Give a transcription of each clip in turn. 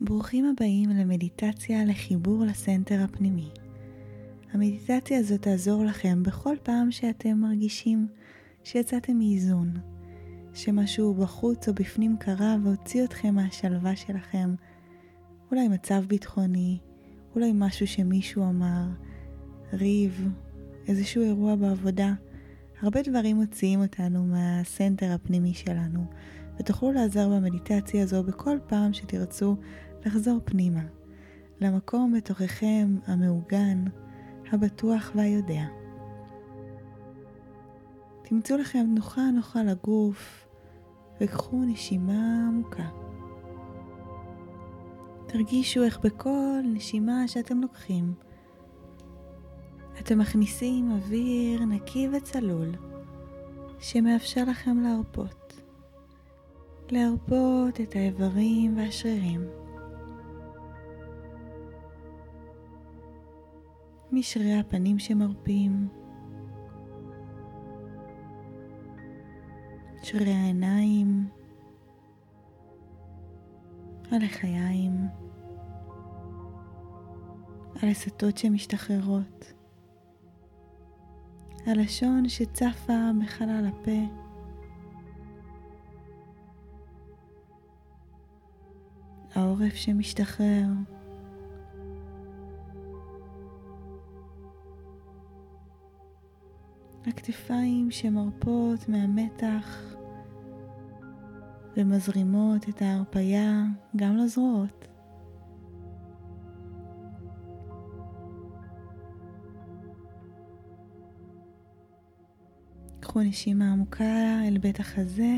ברוכים הבאים למדיטציה לחיבור לסנטר הפנימי. המדיטציה הזאת תעזור לכם בכל פעם שאתם מרגישים שיצאתם מאיזון, שמשהו בחוץ או בפנים קרה והוציא אתכם מהשלווה שלכם. אולי מצב ביטחוני, אולי משהו שמישהו אמר, ריב, איזשהו אירוע בעבודה. הרבה דברים מוציאים אותנו מהסנטר הפנימי שלנו, ותוכלו לעזר במדיטציה הזו בכל פעם שתרצו לחזור פנימה, למקום בתוככם המעוגן, הבטוח והיודע. תמצאו לכם תנוחה נוחה לגוף וקחו נשימה עמוקה. תרגישו איך בכל נשימה שאתם לוקחים, אתם מכניסים אוויר נקי וצלול שמאפשר לכם להרפות. להרפות את האיברים והשרירים. משרירי הפנים שמרפים, שרירי העיניים, הלחיים, הלסתות שמשתחררות, הלשון שצפה בחלל הפה, העורף שמשתחרר, הכתפיים שמרפות מהמתח ומזרימות את ההרפייה גם לזרועות. קחו נשימה עמוקה אל בית החזה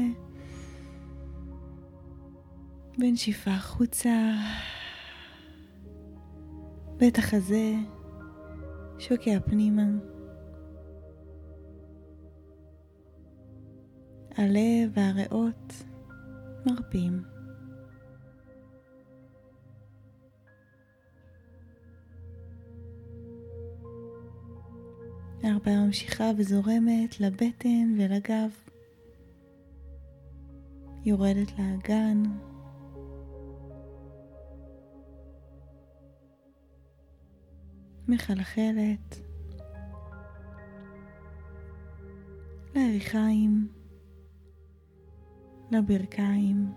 ונשיפה החוצה. בית החזה שוקע פנימה. הלב והריאות מרפים. ההרפאה ממשיכה וזורמת לבטן ולגב. יורדת לאגן. מחלחלת. ליריחיים. לברכיים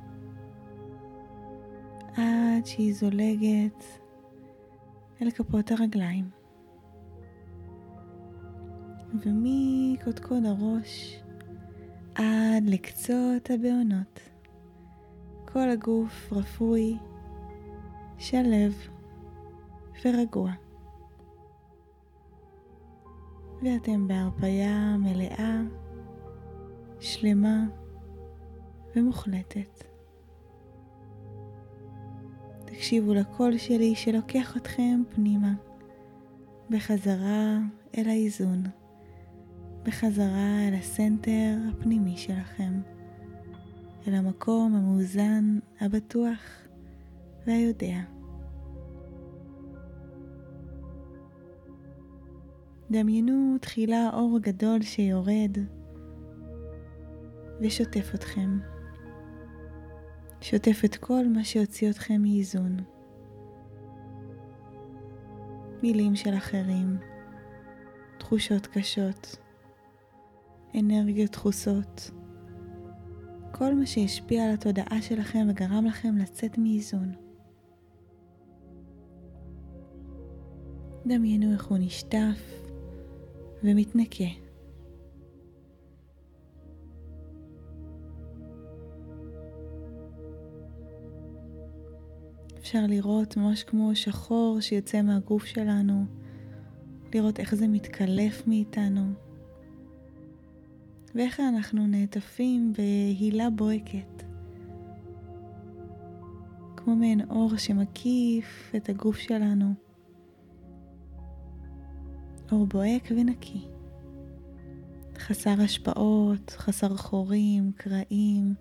עד שהיא זולגת אל כפות הרגליים. ומקודקוד הראש עד לקצות הבעונות. כל הגוף רפוי, שלב ורגוע. ואתם בהרפייה מלאה, שלמה, ומוחלטת. תקשיבו לקול שלי שלוקח אתכם פנימה, בחזרה אל האיזון, בחזרה אל הסנטר הפנימי שלכם, אל המקום המאוזן, הבטוח והיודע. דמיינו תחילה אור גדול שיורד ושוטף אתכם. שוטף את כל מה שיוציא אתכם מאיזון. מילים של אחרים, תחושות קשות, אנרגיות דחוסות, כל מה שהשפיע על התודעה שלכם וגרם לכם לצאת מאיזון. דמיינו איך הוא נשטף ומתנקה. אפשר לראות ממש כמו שחור שיוצא מהגוף שלנו, לראות איך זה מתקלף מאיתנו, ואיך אנחנו נעטפים בהילה בוהקת, כמו מעין אור שמקיף את הגוף שלנו, אור בוהק ונקי, חסר השפעות, חסר חורים, קרעים,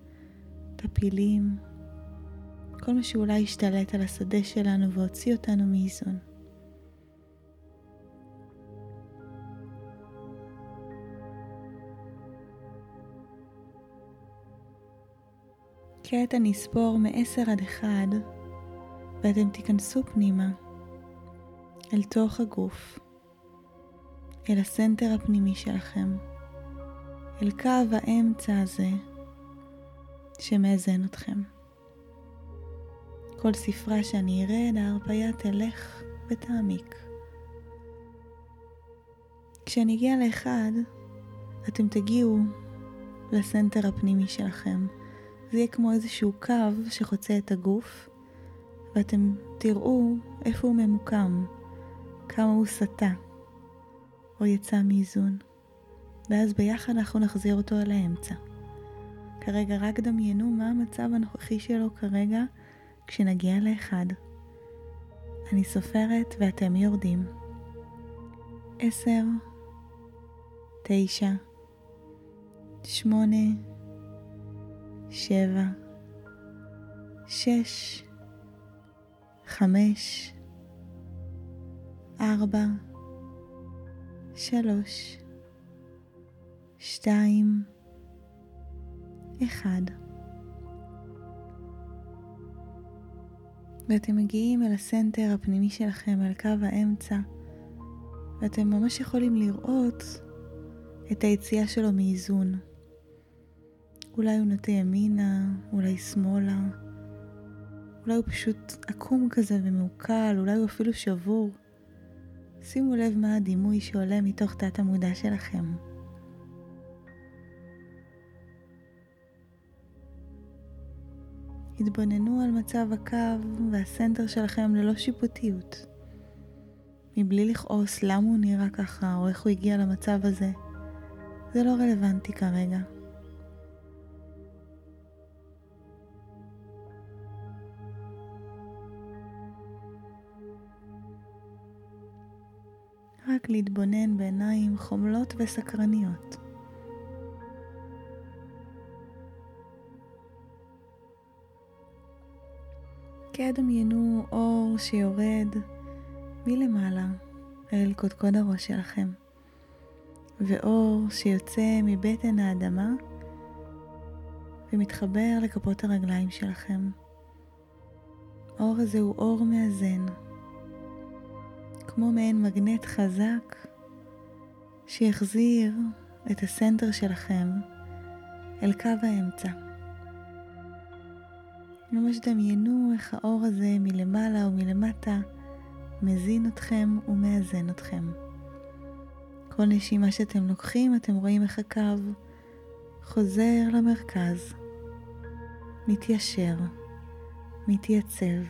טפילים. כל מה שאולי השתלט על השדה שלנו והוציא אותנו מאיזון. כעת אני אספור מ-10 עד 1, ואתם תיכנסו פנימה אל תוך הגוף, אל הסנטר הפנימי שלכם, אל קו האמצע הזה שמאזן אתכם. כל ספרה שאני ארד, ההרפאיה תלך ותעמיק. כשאני אגיע לאחד, אתם תגיעו לסנטר הפנימי שלכם. זה יהיה כמו איזשהו קו שחוצה את הגוף, ואתם תראו איפה הוא ממוקם, כמה הוא סטה, או יצא מאיזון. ואז ביחד אנחנו נחזיר אותו אל האמצע. כרגע רק דמיינו מה המצב הנוכחי שלו כרגע כשנגיע לאחד. אני סופרת ואתם יורדים. עשר, תשע, שמונה, שבע, שש, חמש, ארבע, שלוש, שתיים, אחד. ואתם מגיעים אל הסנטר הפנימי שלכם, אל קו האמצע, ואתם ממש יכולים לראות את היציאה שלו מאיזון. אולי הוא נוטה ימינה, אולי שמאלה, אולי הוא פשוט עקום כזה ומעוקל, אולי הוא אפילו שבור. שימו לב מה הדימוי שעולה מתוך תת המודע שלכם. התבוננו על מצב הקו והסנטר שלכם ללא שיפוטיות. מבלי לכעוס למה הוא נראה ככה או איך הוא הגיע למצב הזה. זה לא רלוונטי כרגע. רק להתבונן בעיניים חומלות וסקרניות. כעת דמיינו אור שיורד מלמעלה אל קודקוד הראש שלכם, ואור שיוצא מבטן האדמה ומתחבר לכפות הרגליים שלכם. האור הזה הוא אור מאזן, כמו מעין מגנט חזק שיחזיר את הסנטר שלכם אל קו האמצע. ממש דמיינו איך האור הזה מלמעלה ומלמטה מזין אתכם ומאזן אתכם. כל נשימה שאתם לוקחים, אתם רואים איך הקו חוזר למרכז, מתיישר, מתייצב,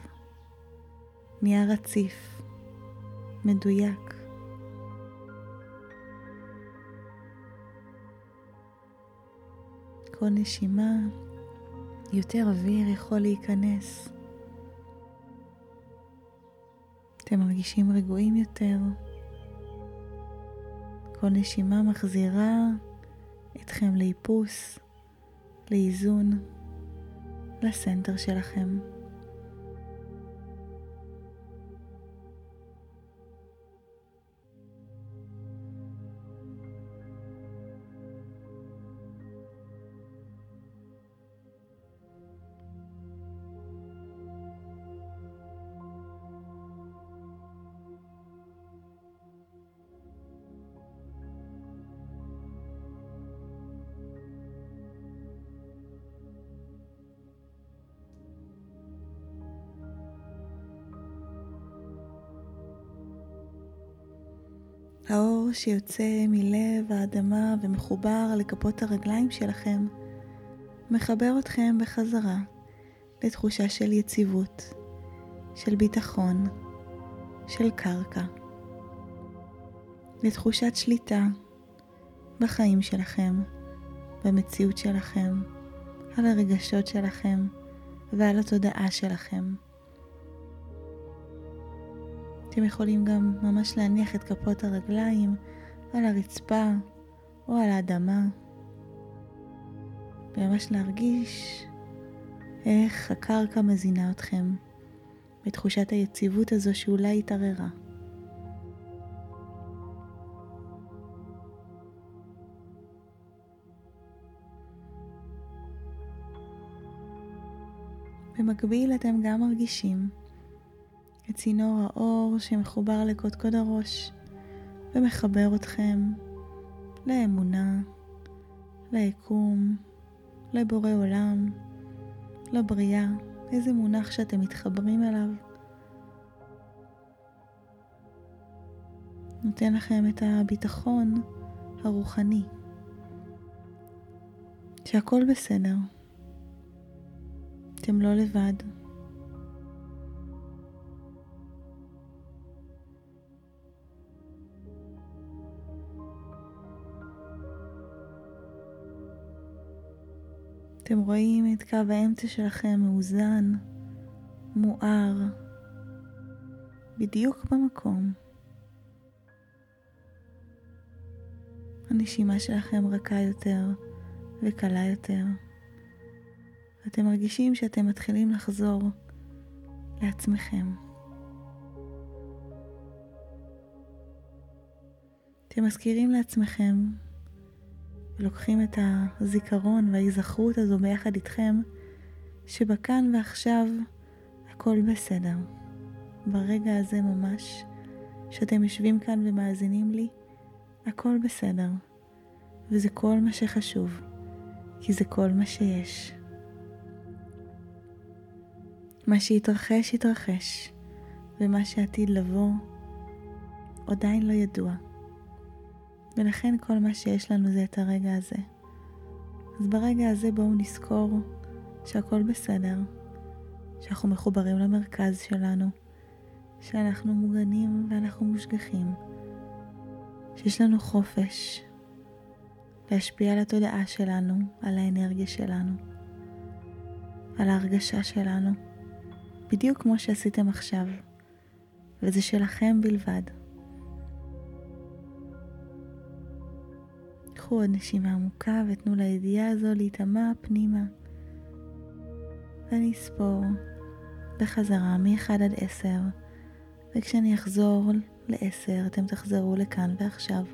נהיה רציף, מדויק. כל נשימה יותר אוויר יכול להיכנס. אתם מרגישים רגועים יותר. כל נשימה מחזירה אתכם לאיפוס, לאיזון, לסנטר שלכם. האור שיוצא מלב האדמה ומחובר לכפות הרגליים שלכם, מחבר אתכם בחזרה לתחושה של יציבות, של ביטחון, של קרקע, לתחושת שליטה בחיים שלכם, במציאות שלכם, על הרגשות שלכם ועל התודעה שלכם. אתם יכולים גם ממש להניח את כפות הרגליים על הרצפה או על האדמה, וממש להרגיש איך הקרקע מזינה אתכם בתחושת היציבות הזו שאולי התערערה. במקביל אתם גם מרגישים את צינור האור שמחובר לקודקוד הראש ומחבר אתכם לאמונה, ליקום, לבורא עולם, לבריאה, איזה מונח שאתם מתחברים אליו. נותן לכם את הביטחון הרוחני, שהכל בסדר, אתם לא לבד. אתם רואים את קו האמצע שלכם מאוזן, מואר, בדיוק במקום. הנשימה שלכם רכה יותר וקלה יותר. אתם מרגישים שאתם מתחילים לחזור לעצמכם. אתם מזכירים לעצמכם ולוקחים את הזיכרון וההיזכרות הזו ביחד איתכם, שבכאן ועכשיו הכל בסדר. ברגע הזה ממש, שאתם יושבים כאן ומאזינים לי, הכל בסדר. וזה כל מה שחשוב, כי זה כל מה שיש. מה שהתרחש, התרחש, ומה שעתיד לבוא עדיין לא ידוע. ולכן כל מה שיש לנו זה את הרגע הזה. אז ברגע הזה בואו נזכור שהכל בסדר, שאנחנו מחוברים למרכז שלנו, שאנחנו מוגנים ואנחנו מושגחים, שיש לנו חופש להשפיע על התודעה שלנו, על האנרגיה שלנו, על ההרגשה שלנו, בדיוק כמו שעשיתם עכשיו, וזה שלכם בלבד. קחו עוד נשימה עמוקה ותנו לידיעה הזו להיטמע פנימה. ואני אספור בחזרה מ-1 עד 10, וכשאני אחזור ל-10 אתם תחזרו לכאן ועכשיו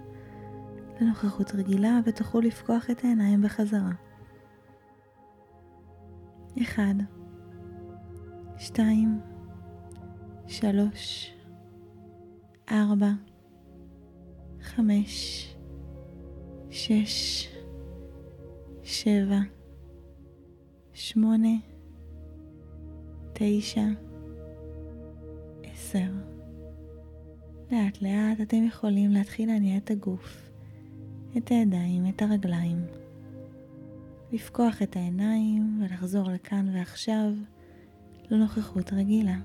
לנוכחות רגילה ותוכלו לפקוח את העיניים בחזרה. 1 2 3 4 5 שש, שבע, שמונה, תשע, עשר. לאט לאט אתם יכולים להתחיל להניע את הגוף, את הידיים, את הרגליים. לפקוח את העיניים ולחזור לכאן ועכשיו לנוכחות רגילה.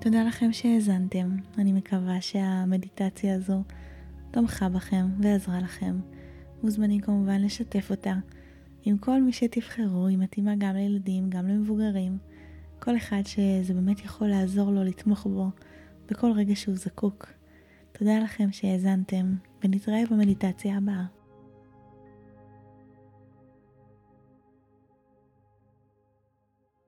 תודה לכם שהאזנתם, אני מקווה שהמדיטציה הזו תמכה בכם ועזרה לכם. מוזמנים כמובן לשתף אותה עם כל מי שתבחרו, היא מתאימה גם לילדים, גם למבוגרים. כל אחד שזה באמת יכול לעזור לו לתמוך בו בכל רגע שהוא זקוק. תודה לכם שהאזנתם, ונתראה במדיטציה הבאה.